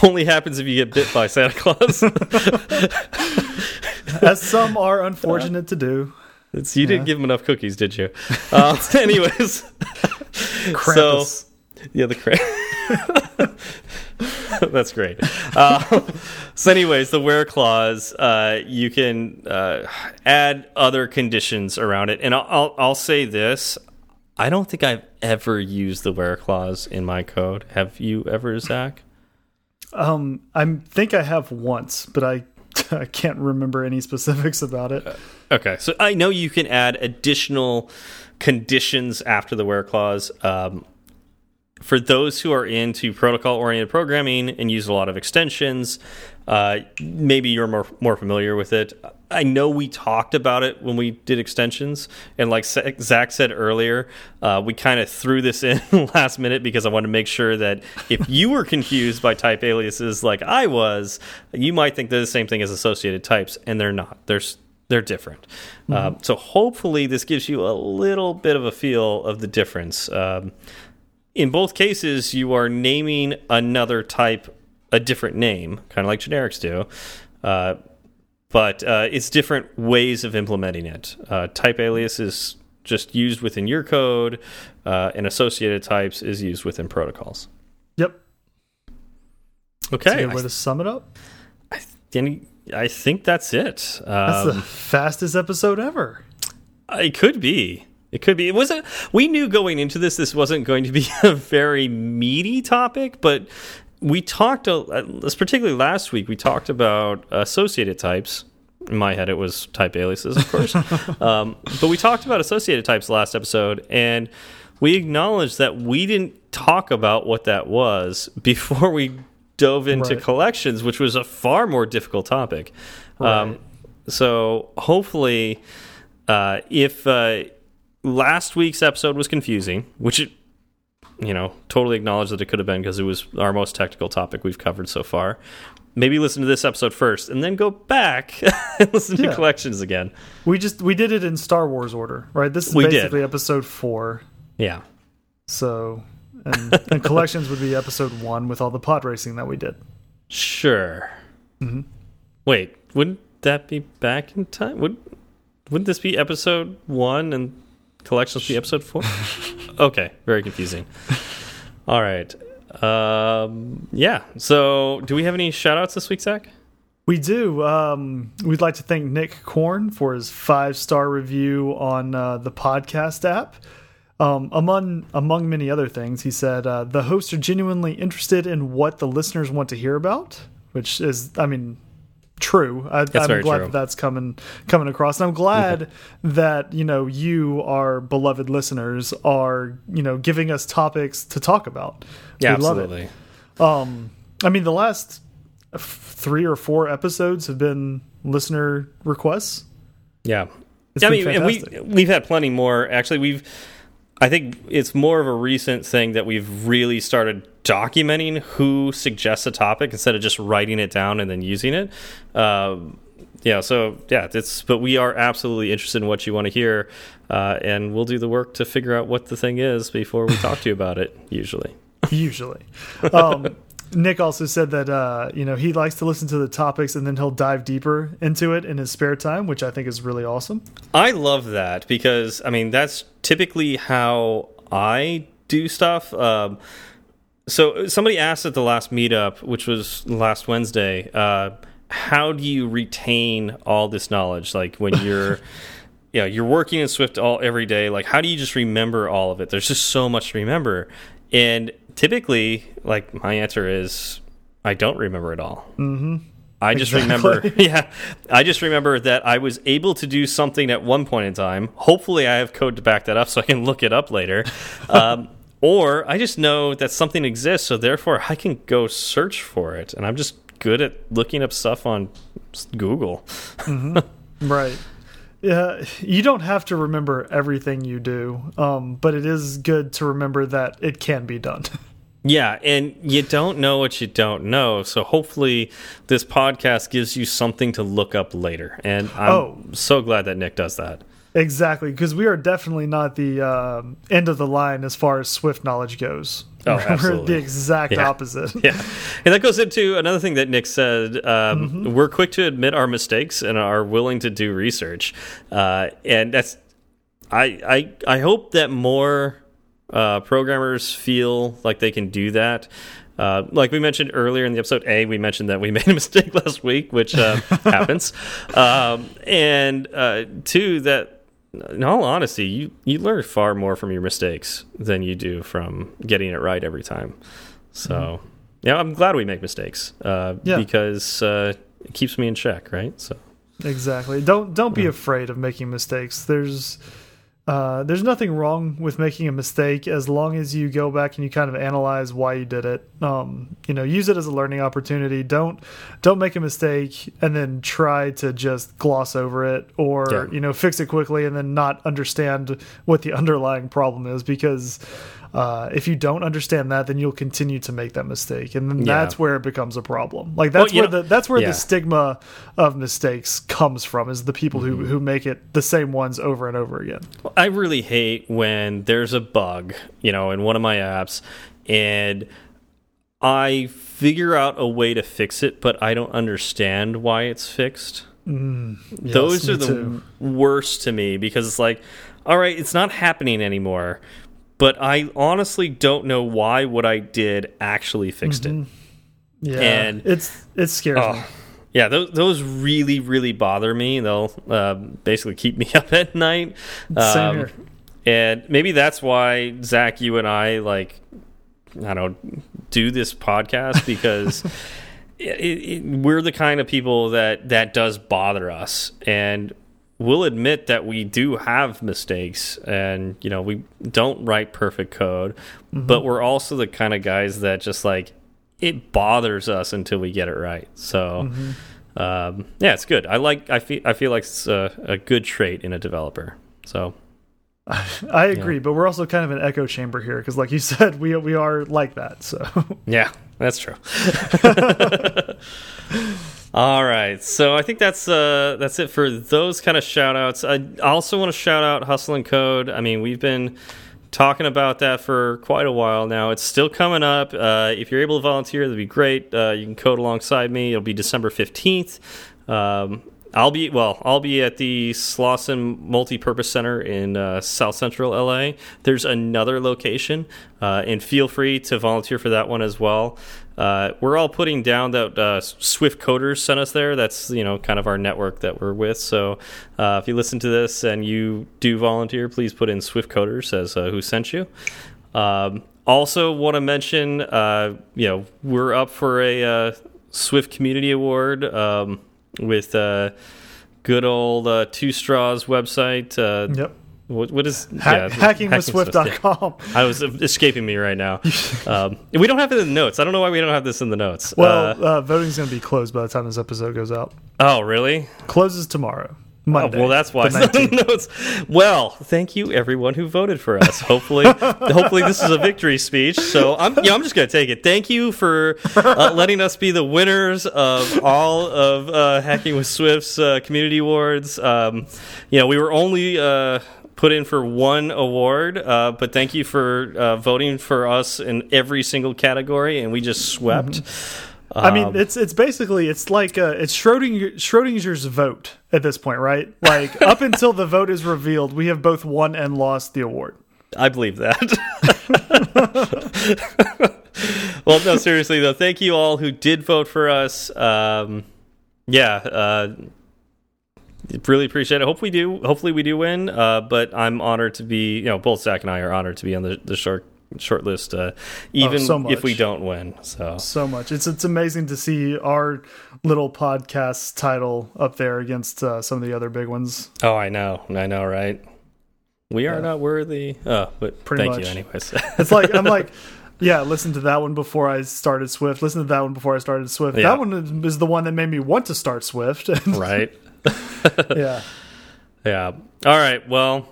only happens if you get bit by Santa Claus. As some are unfortunate to do. It's, you didn't give him enough cookies, did you? Uh, anyways, Krampus. yeah, the cra That's great. Uh, so, anyways, the where clause, uh, you can uh, add other conditions around it, and I'll, I'll I'll say this: I don't think I've ever used the where clause in my code. Have you ever, Zach? Um, I think I have once, but I I can't remember any specifics about it. Okay, so I know you can add additional conditions after the where clause. Um, for those who are into protocol oriented programming and use a lot of extensions, uh, maybe you're more more familiar with it. I know we talked about it when we did extensions, and like Zach said earlier, uh, we kind of threw this in last minute because I wanted to make sure that if you were confused by type aliases like I was, you might think they're the same thing as associated types, and they're not. They're they're different. Um, so hopefully, this gives you a little bit of a feel of the difference. Um, in both cases, you are naming another type a different name, kind of like generics do. Uh, but uh, it's different ways of implementing it. Uh, type alias is just used within your code, uh, and associated types is used within protocols. Yep. Okay, That's way to sum it up. I, th I think that's it. That's Um, the fastest episode ever. It could be. It could be. It wasn't. We knew going into this, this wasn't going to be a very meaty topic, but we talked. a- uh, Particularly last week, we talked about associated types. In my head, it was type aliases, of course. um, but we talked about associated types last episode, and we acknowledged that we didn't talk about what that was before we dove into Right. collections, which was a far more difficult topic. Um, so hopefully, uh, if uh, last week's episode was confusing, which it, you know, totally acknowledge that it could have been because it was our most technical topic we've covered so far. Maybe listen to this episode first and then go back and listen to collections again. We just we did it in Star Wars order, right? This is We did. basically episode four. Yeah. So and, and collections would be episode one with all the pod racing that we did. Sure. Mm-hmm. Wait, wouldn't that be back in time? Would wouldn't this be episode one and collections be episode four? okay, very confusing. All right. Um, yeah. So, do we have any shout outs this week, Zach? We do. Um, we'd like to thank Nick Korn for his five star review on uh, the podcast app. Um, among among many other things, he said uh, the hosts are genuinely interested in what the listeners want to hear about, which is, I mean, true. I, I'm very glad true. that that's coming coming across, and I'm glad that you know you, our beloved listeners, are you know giving us topics to talk about. Yeah, we love it. absolutely. Um, I mean, the last three or four episodes have been listener requests. Yeah. It's I been mean, and we we've had plenty more. Actually, we've. I think it's more of a recent thing that we've really started documenting who suggests a topic instead of just writing it down and then using it. Um, yeah. So yeah, it's. But we are absolutely interested in what you want to hear, uh, and we'll do the work to figure out what the thing is before we talk to you about it. Usually. usually. Um, Nick also said that uh, you know he likes to listen to the topics and then he'll dive deeper into it in his spare time, which I think is really awesome. I love that because I mean that's typically how I do stuff. Um, so somebody asked at the last meetup, which was last Wednesday, uh, how do you retain all this knowledge? Like when you're you know, you're working in Swift all every day. Like, how do you just remember all of it? There's just so much to remember. And typically, like my answer is, I don't remember it all. Mm -hmm. I just exactly. remember, yeah, I just remember that I was able to do something at one point in time. Hopefully, I have code to back that up so I can look it up later. um, or I just know that something exists, so therefore I can go search for it. And I'm just good at looking up stuff on Google. Mm -hmm. Right. Yeah, you don't have to remember everything you do, um, but it is good to remember that it can be done. Yeah, and you don't know what you don't know. So hopefully this podcast gives you something to look up later. And I'm oh. so glad that Nick does that. Exactly, because we are definitely not the uh, end of the line as far as Swift knowledge goes. Oh, absolutely. We're the exact yeah. opposite. Yeah, and that goes into another thing that Nick said. Um, mm -hmm. We're quick to admit our mistakes and are willing to do research, uh, and that's. I I I hope that more uh, programmers feel like they can do that. Uh, like we mentioned earlier in the episode A, we mentioned that we made a mistake last week, which uh, happens. Um, and uh, two, that in all honesty, you you learn far more from your mistakes than you do from getting it right every time. So, mm -hmm. yeah, I'm glad we make mistakes uh, yeah. because uh, it keeps me in check, right? So, exactly. Don't don't be afraid of making mistakes. There's uh, there's nothing wrong with making a mistake as long as you go back and you kind of analyze why you did it. Um, you know, use it as a learning opportunity. Don't don't make a mistake and then try to just gloss over it or yeah. you know fix it quickly and then not understand what the underlying problem is because uh, if you don't understand that, then you'll continue to make that mistake, and then yeah. that's where it becomes a problem. Like that's well, where know, the that's where yeah. the stigma of mistakes comes from is the people mm -hmm. who mm-hmm. who make it the same ones over and over again. I really hate when there's a bug, you know, in one of my apps, and I figure out a way to fix it, but I don't understand why it's fixed. Mm, yes, Those are the too. worst to me because it's like, all right, it's not happening anymore but I honestly don't know why what I did actually fixed mm -hmm. it. Mm-hmm. Yeah, and it's it scares oh. Yeah, those those really really bother me. They'll uh, basically keep me up at night. Um. And maybe that's why Zach, you and I like I don't do this podcast because. it, it, we're the kind of people that that does bother us and we'll admit that we do have mistakes and you know we don't write perfect code mm -hmm. but we're also the kind of guys that just like it bothers us until we get it right so mm -hmm. um, yeah it's good i like i feel i feel like it's a, a good trait in a developer so I agree, yeah. but we're also kind of an echo chamber here because, like you said, we we are like that. So yeah, that's true. All right, so I think that's uh, that's it for those kind of shout outs. I also want to shout out Hustle and Code. I mean, we've been talking about that for quite a while now. It's still coming up. Uh, if you're able to volunteer, that'd be great. Uh, you can code alongside me. It'll be December 15th. Um, I'll be well. I'll be at the Slauson Multi-Purpose Center in uh, South Central LA. There's another location, uh, and feel free to volunteer for that one as well. Uh, we're all putting down that uh, Swift Coders sent us there. That's you know kind of our network that we're with. So uh, if you listen to this and you do volunteer, please put in Swift Coders as uh, who sent you. Um, also, want to mention, uh, you know, we're up for a uh, Swift Community Award um, with good old Two Straws website. yep what, what is ha yeah, hackingwithswift.com? I was escaping me right now. Um, we don't have it in the notes. I don't know why we don't have this in the notes. Well, uh, uh, voting's going to be closed by the time this episode goes out. Oh, really? Closes tomorrow. Monday, oh, well, that's why it's not in the notes. Well, thank you everyone who voted for us. Hopefully, hopefully this is a victory speech. So I'm, yeah, I'm just going to take it. Thank you for uh, letting us be the winners of all of uh, Hacking with Swift's uh, community awards. Um, you know, we were only uh, put in for one award, uh, but thank you for uh, voting for us in every single category, and we just swept. Mm -hmm. I mean, it's it's basically it's like uh, it's Schrodinger, Schrodinger's vote at this point, right? Like up until the vote is revealed, we have both won and lost the award. I believe that. well, no, seriously though, thank you all who did vote for us. Um, yeah, uh, really appreciate it. Hope we do. Hopefully, we do win. Uh, but I'm honored to be. You know, both Zach and I are honored to be on the the short short list, uh, even oh, so if we don't win. So so much. It's it's amazing to see our little podcast title up there against uh, some of the other big ones. Oh, I know, I know, right? We are yeah. not worthy. Oh, but Pretty thank much. you, anyways. it's like I'm like. Yeah, listen to that one before I started Swift. Listen to that one before I started Swift. Yeah. That one is the one that made me want to start Swift. right. yeah. Yeah. All right. Well,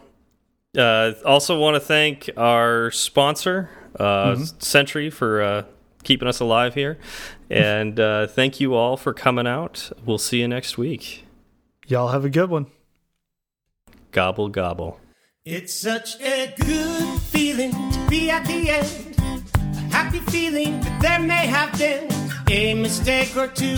uh, also want to thank our sponsor, uh, mm -hmm. Sentry, for uh, keeping us alive here. And uh, thank you all for coming out. We'll see you next week. Y'all have a good one. Gobble, gobble. It's such a good feeling to be at the end. A happy feeling that there may have been a mistake or two.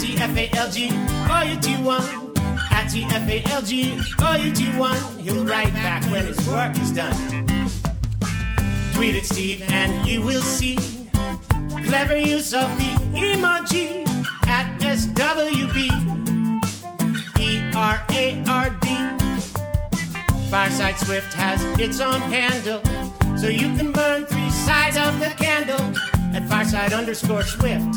At or you do one. T-F-A-L-G-O-U-G-1. He'll write back when his work is done. Tweet at Steve and you will see clever use of the emoji at SWB. E-R-A-R-D. Fireside Swift has its own handle, so you can burn three sides of the candle at Fireside underscore Swift.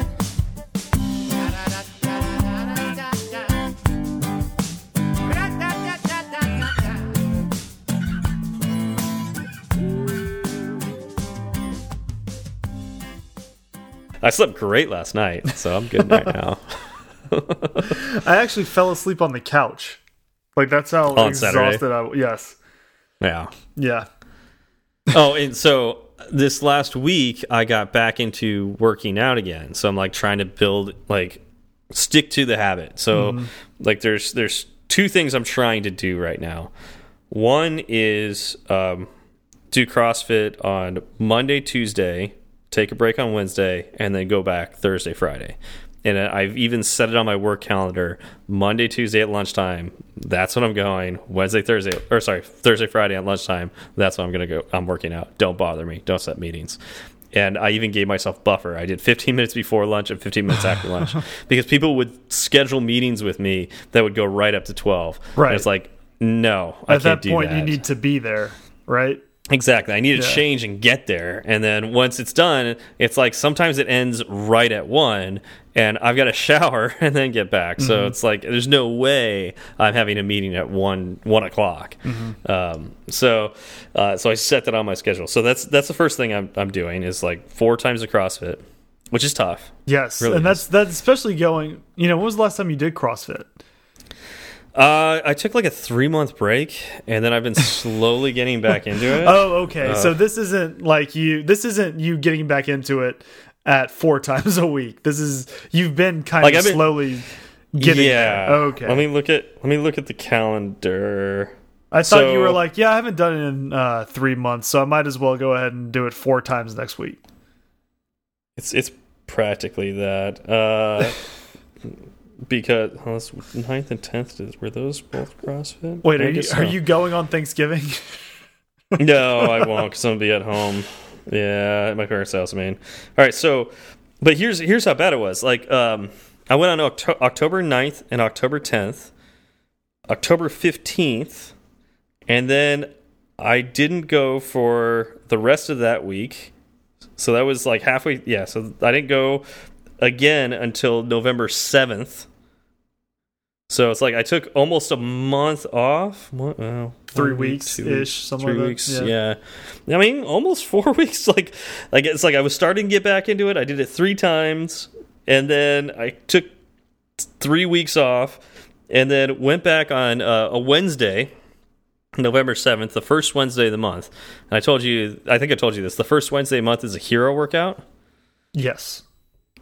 I slept great last night, so I'm good right now. I actually fell asleep on the couch. Like that's how on exhausted Saturday. I was. Yes. Yeah. Yeah. oh, and so this last week I got back into working out again. So I'm like trying to build like stick to the habit. So mm like there's there's two things I'm trying to do right now. One is um, do CrossFit on Monday, Tuesday, take a break on Wednesday, and then go back Thursday, Friday and I've even set it on my work calendar Monday, Tuesday at lunchtime. That's when I'm going. Wednesday, Thursday, or sorry, Thursday, Friday at lunchtime. That's when I'm going to go. I'm working out. Don't bother me. Don't set meetings. And I even gave myself buffer. I did 15 minutes before lunch and 15 minutes after lunch because people would schedule meetings with me that would go right up to 12. Right. And it's like, no, I at that point, that. you need to be there, right? Exactly. I need to yeah. change and get there. And then once it's done, it's like sometimes it ends right at one and I've got to shower and then get back. Mm -hmm. So mm-hmm. it's like there's no way I'm having a meeting at one one o'clock. Mm -hmm. um, so uh, so I set that on my schedule. So that's that's the first thing I'm I'm doing is like four times a CrossFit, which is tough. Yes, really and that's that's especially going. You know, when was the last time you did CrossFit? Uh, I took like a three month break, and then I've been slowly getting back into it. Oh, okay. Uh, so this isn't like you. This isn't you getting back into it at four times a week. This is you've been kind like of been, slowly getting. Yeah. There. Okay. Let me look at let me look at the calendar. I thought so, you were like, yeah, I haven't done it in uh, three months, so I might as well go ahead and do it four times next week. It's it's practically that. Uh, because that's 9th and tenth. Were those both CrossFit? Wait, are you, are you going on Thanksgiving? no, I won't because I'm gonna be at home. Yeah, at my parents' house. I mean, all right. So, but here's here's how bad it was. Like, um, I went on Octo October 9th and October 10th. October 15th, and then I didn't go for the rest of that week. So that was like halfway. Yeah, so I didn't go again until November 7th. So it's like I took almost a month off. What, well, Three weeks ish, weeks, something three like weeks. Yeah. Yeah. I mean, almost four weeks. Like, like it's like I was starting to get back into it. I did it three times, and then I took three weeks off, and then went back on uh, a Wednesday, November seventh, the first Wednesday of the month. And I told you, I think I told you this. The first Wednesday of the month is a hero workout. Yes.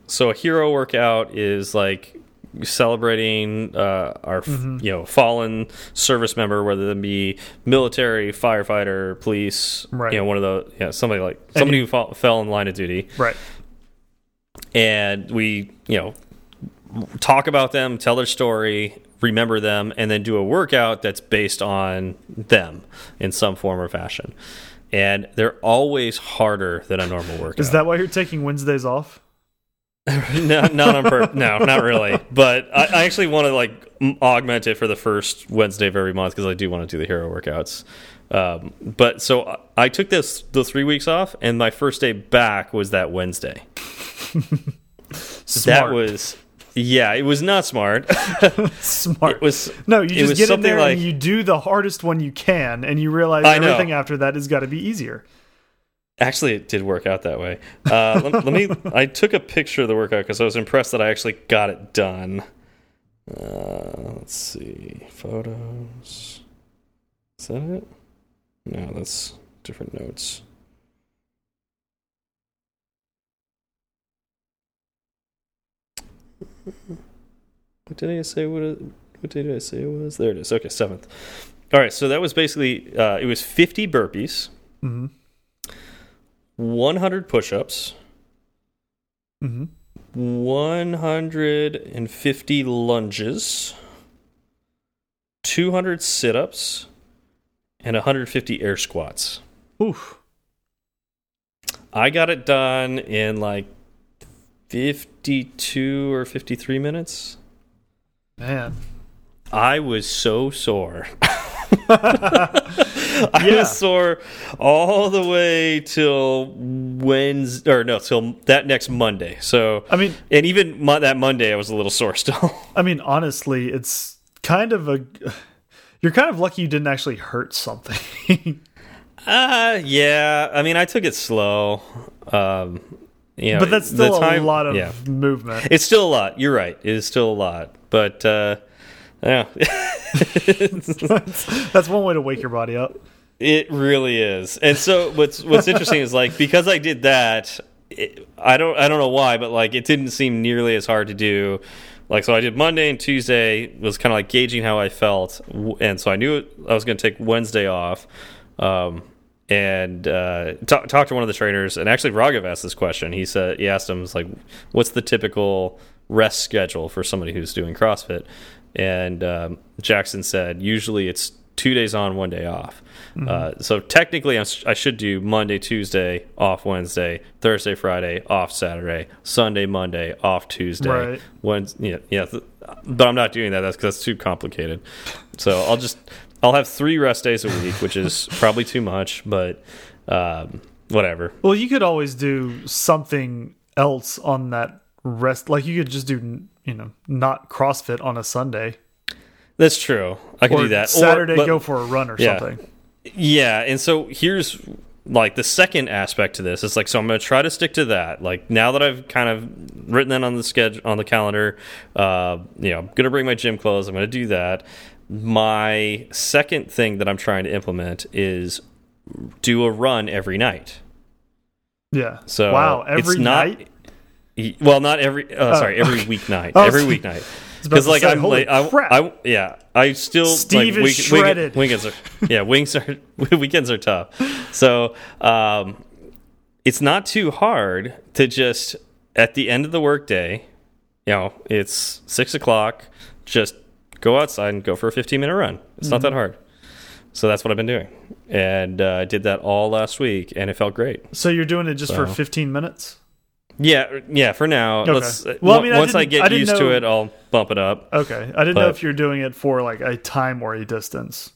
So a hero workout is like celebrating uh, our Mm-hmm. you know fallen service member, whether it be military, firefighter, police, Right. you know one of the yeah somebody like somebody you- who fall, fell in line of duty, Right. and we you know talk about them, tell their story, remember them, and then do a workout that's based on them in some form or fashion. And they're always harder than a normal workout. Is that why you're taking Wednesdays off? no, not on purpose. No, not really. But I, I actually want to like augment it for the first Wednesday of every month because I do want to do the hero workouts. Um, but so I- I took this the three weeks off, and my first day back was that Wednesday. That was yeah, it was not smart. smart. it was no, you just get in there like and you do the hardest one you can, and you realize everything after that has got to be easier. Actually, it did work out that way. Uh, let, let me. I took a picture of the workout because I was impressed that I actually got it done. Uh, let's see photos. Is that it? No, that's different notes. What did I say? What, what did I say it was? There it is. Okay, seventh. All right, so that was basically uh, it was fifty burpees. hmm 100 push-ups, hmm 150 lunges, 200 sit-ups, and 150 air squats. Oof. I got it done in like 52 or 53 minutes. Man. I was so sore. I Yeah. was sore all the way till Wednesday, or no, till that next Monday. So I mean, And even mo that Monday, I was a little sore still. I mean, honestly, it's kind of a. You're kind of lucky you didn't actually hurt something. uh, yeah. I mean, I took it slow. Um, you know, but that's still time- a lot of Yeah, movement. it's still a lot. You're right. It is still a lot. But uh, yeah, That's one way to wake your body up. it really is. And so what's what's interesting is like because I did that, it, I don't I don't know why, but like it didn't seem nearly as hard to do. Like so, I did Monday and Tuesday was kind of like gauging how I felt, and so I knew I was going to take Wednesday off. Um, and uh, talk, talk to one of the trainers. And actually, Raghav asked this question. He said he asked him, "Was like, what's the typical rest schedule for somebody who's doing CrossFit?" And um, Jackson said, usually it's two days on, one day off. Uh, so technically, I'm, I should do Monday, Tuesday, off Wednesday, Thursday, Friday, off Saturday, Sunday, Monday, off Tuesday. Right. Wednesday, yeah, yeah. But I'm not doing that. That's because that's too complicated. So I'll just I'll have three rest days a week, which is probably too much, but um, whatever. Well, you could always do something else on that rest. Like you could just do, you know, not CrossFit on a Sunday. That's true. I can or do that. Or- Saturday, but- go for a run or Yeah. something. Yeah, and so here's like the second aspect to this. It's like so I'm going to try to stick to that. Like now that I've kind of written that on the schedule on the calendar, uh, you know, I'm going to bring my gym clothes. I'm going to do that. My second thing that I'm trying to implement is do a run every night. Yeah. So wow, it's every not- night. Well, not every. Uh, sorry, every okay. weeknight. Was- Every weeknight. Because like say, I'm like I, crap. I yeah I still Steve like, is week- week- shredded. weekends are yeah wings are weekends are tough. So um, it's not too hard to just at the end of the workday, you know, it's six o'clock. Just go outside and go for a 15 minute run. It's not that Mm-hmm. hard. So that's what I've been doing, and uh, I did that all last week, and it felt great. So you're doing it just for 15 minutes? Yeah, yeah. For now, Okay. let's. Well, I mean, once I, didn't- get I used know- to it, I'll bump it up. Okay. I didn't know if you're doing it for like a time or a distance.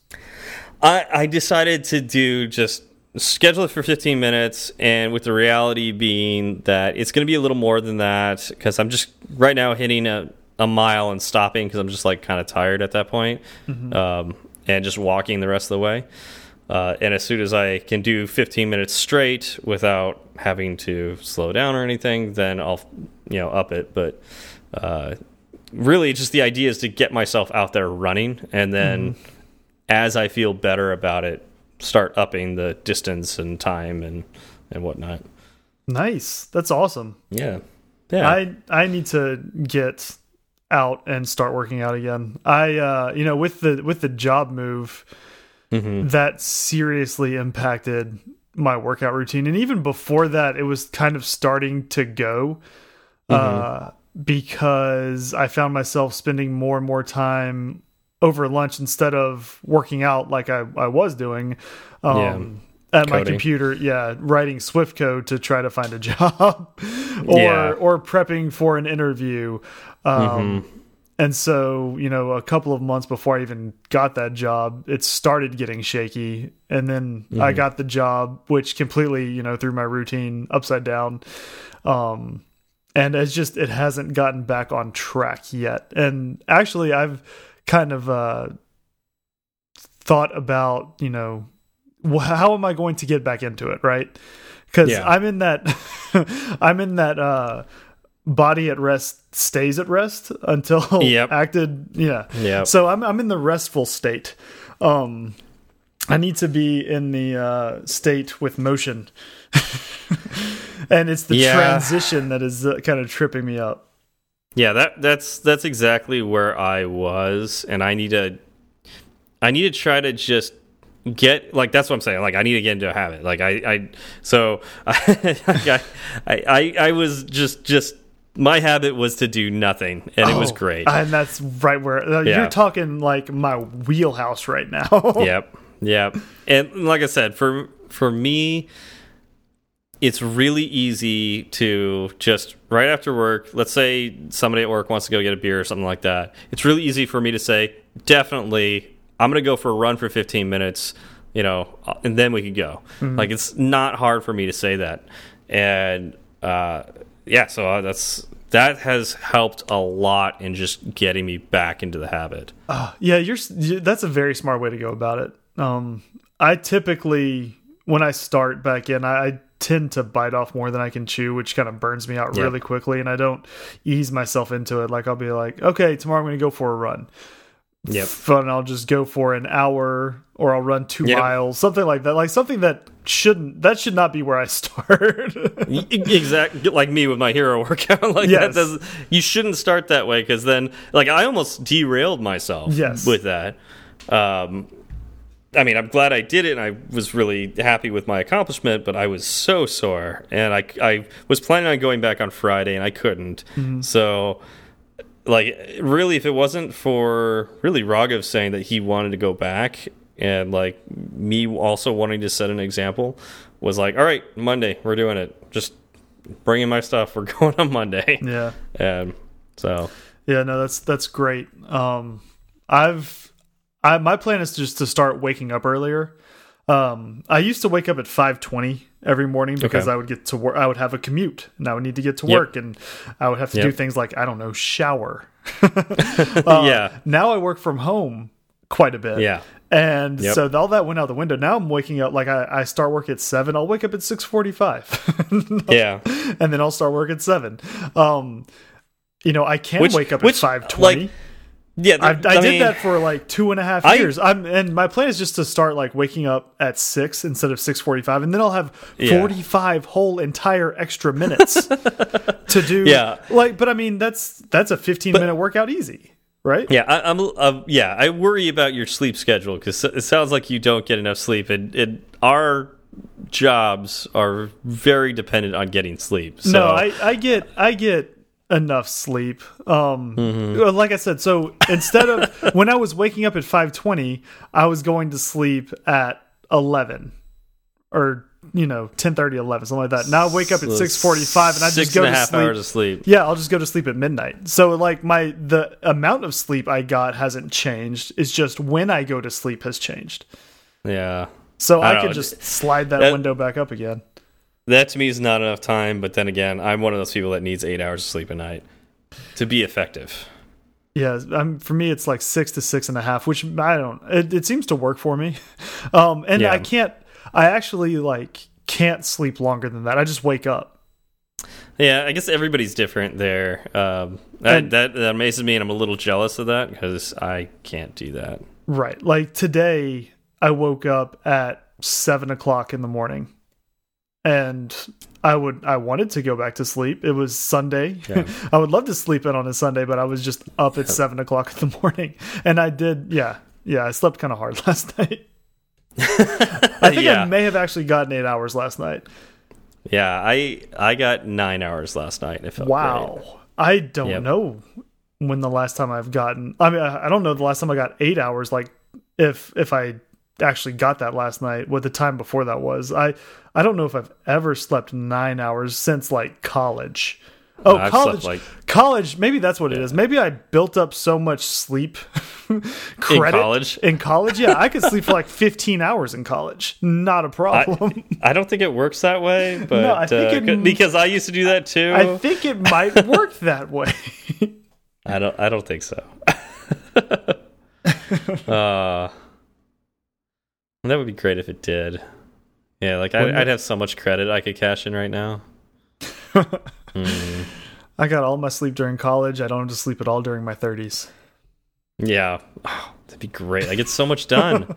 I, I decided to do just schedule it for 15 minutes, and with the reality being that it's going to be a little more than that because I'm just right now hitting a, a mile and stopping because I'm just like kind of tired at that point, Mm-hmm. um, and just walking the rest of the way. Uh, and as soon as I can do 15 minutes straight without having to slow down or anything, then I'll you know up it. But uh, really, just the idea is to get myself out there running, and then as I feel better about it, start upping the distance and time and and whatnot. Nice. That's awesome. Yeah, yeah. I I need to get out and start working out again. I uh you know with the with the job move Mm-hmm. that seriously impacted my workout routine and even before that it was kind of starting to go Mm-hmm. uh because I found myself spending more and more time over lunch instead of working out like I I was doing um at my computer yeah writing swift code to try to find a job or Yeah. or prepping for an interview um Mm-hmm. And so you know a couple of months before i even got that job it started getting shaky and then i Mm-hmm. got the job which completely you know threw my routine upside down um and it's just it hasn't gotten back on track yet and actually i've kind of uh thought about you know how am i going to get back into it right because Yeah. i'm in that i'm in that uh body at rest stays at rest until Yep. acted yeah yeah so i'm i'm in the restful state um i need to be in the uh state with motion and it's the Yeah. transition that is uh, kind of tripping me up Yeah, that that's that's exactly where I was, and I need to, I need to try to just get like that's what I'm saying. Like I need to get into a habit. Like I, I so I, I, I, I was just just my habit was to do nothing, and it was Oh, great. and that's right where uh, Yeah. you're talking like my wheelhouse right now yep, yep. And like I said, for for me, it's really easy to just right after work. Let's say somebody at work wants to go get a beer or something like that. It's really easy for me to say, definitely, I'm going to go for a run for 15 minutes. You know, and then we could go. Like it's not hard for me to say that, and uh, yeah, so uh, that's that has helped a lot in just getting me back into the habit. Yeah, you're, that's a very smart way to go about it. Um, I typically, when I start back in, I, I tend to bite off more than I can chew, which kind of burns me out Yeah. really quickly, and I don't ease myself into it. Like I'll be like, okay, tomorrow I'm going to go for a run. Yep. Fun. I'll just go for an hour, or I'll run two Yep. miles, something like that. Like something that shouldn't that should not be where I start. exactly like me with my hero workout like Yes. that does you shouldn't start that way because then like i almost derailed myself Yes. with that um i mean i'm glad i did it and i was really happy with my accomplishment but i was so sore and i i was planning on going back on friday and i couldn't so like really if it wasn't for really raghav saying that he wanted to go back and like me also wanting to set an example was like all right monday we're doing it just bringing my stuff we're going on monday yeah. and so Yeah, no, that's that's great. Um, I've I my plan is just to start waking up earlier. Um, I used to wake up at five twenty every morning because Okay. I would get to work. I would have a commute, and I would need to get to Yep. work, and I would have to do things like I don't know, shower. Uh, yeah Now I work from home quite a bit. yeah And Yep. so all that went out the window. Now I'm waking up like I, I start work at seven. I'll wake up at six forty five. yeah and then I'll start work at seven. Um, you know, I can Which- wake up which, at five twenty. like, yeah I, I, did mean, that for like two and a half I- years. I'm and my plan is just to start like waking up at six instead of six forty five, and then I'll have Yeah. forty five whole entire extra minutes to do. Yeah. like, but I mean that's that's a fifteen minute workout easy, right? Yeah, I, I'm. Uh, yeah, I worry about your sleep schedule because it sounds like you don't get enough sleep, and, and our jobs are very dependent on getting sleep. So, No, I, I get I get enough sleep. Um Mm-hmm. like I said, so instead of when I was waking up at 5:20, I was going to sleep at 11 or you know, 10:30 11 something like that. Now I wake up at so 6:45 and I six just go and a to half sleep. hours of sleep. Yeah, I'll just go to sleep at midnight. So like my the amount of sleep I got hasn't changed. It's just when I go to sleep has changed. Yeah. So I I, could just slide that, That- window back up again. That to me is not enough time, but then again, I'm one of those people that needs eight hours of sleep a night to be effective. Yeah, I'm, for me it's like six to six and a half, which I don't. It, it seems to work for me, um, and Yeah. I can't. I actually like can't sleep longer than that. I just wake up. Yeah, I guess everybody's different there. Um, that, And- that that amazes me, and I'm a little jealous of that because I can't do that. Right, like today I woke up at seven o'clock in the morning, and I would I wanted to go back to sleep. It was Sunday. Yeah. I would love to sleep in on a Sunday, but I was just up at seven o'clock in the morning, and I did. Yeah, yeah, I slept kind of hard last night. I think Yeah. I may have actually gotten eight hours last night. Yeah, I I got nine hours last night. and It felt Wow. great. I don't Yep. know when the last time I've gotten I mean I I don't know the last time I got 8 hours like if if I actually got that last night what the time before that was. I I don't know if I've ever slept 9 hours since like college. Oh, I've college like- college maybe that's what it is. Maybe I built up so much sleep credit college? In college, yeah, I could sleep for like 15 hours in college. Not a problem. I don't think it works that way, but I think uh, it- because I used to do that too. I think it might work that way. I don't. I don't think so. uh, that would be great if it did. Yeah, like I, Wouldn't I'd have so much credit I could cash in right now. Hmm. I got all my sleep during college. I don't have to sleep at all during my 30s. Yeah, oh, that'd be great. I get so much done.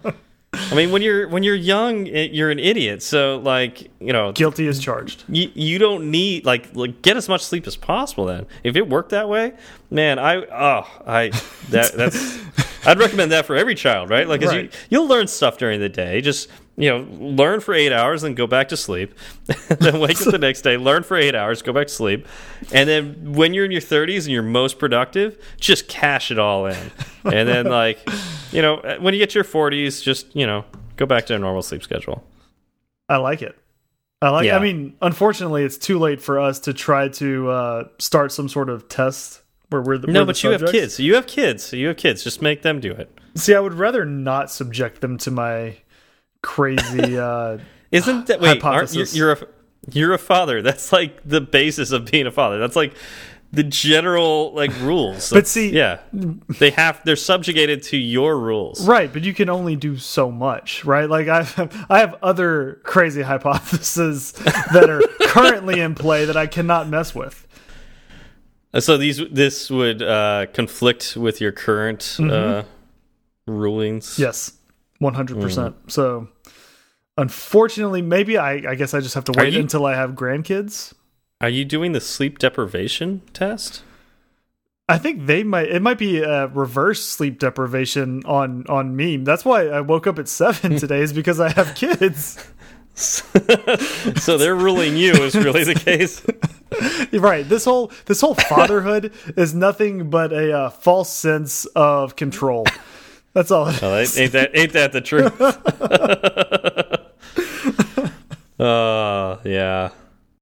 I mean, when you're when you're young, eh, you're an idiot. So like, you know, Guilty as charged. you, you don't need like like get as much sleep as possible. Then, if it worked that way, man, I oh I that that's I'd recommend that for every child, right? Like, 'cause you Right. you'll learn stuff during the day. Just you know, learn for eight hours, then go back to sleep. then wake up the next day, learn for eight hours, go back to sleep, and then when you're in your 30s and you're most productive, just cash it all in. And then like, you know, when you get to your 40s, just you know, go back to a normal sleep schedule. I like it. I like. Yeah. I mean, unfortunately, it's too late for us to try to uh, start some sort of test where we're the No, we're the but you have kids. You have kids. You have kids. Just make them do it. See, I would rather not subject them to my crazy. Uh, Isn't that wait? Aren't, you're, a you're a father. That's like the basis of being a father. That's like the general like rules. But see- yeah, they have they're subjugated to your rules. right, but you can only do so much, right? Like I, I have other crazy hypotheses that are currently in play that I cannot mess with. Uh, So these this would uh, conflict with your current uh, rulings. Yes, one hundred percent. So, unfortunately, maybe I, I guess I just have to wait you- until I have grandkids. Are you doing the sleep deprivation test? I think they might. It might be a reverse sleep deprivation on on me. That's why I woke up at seven today. Is because I have kids. so they're ruling you is really the case. right. This whole this whole fatherhood is nothing but a uh, false sense of control. That's all. It ain't that ain't that the truth? uh yeah.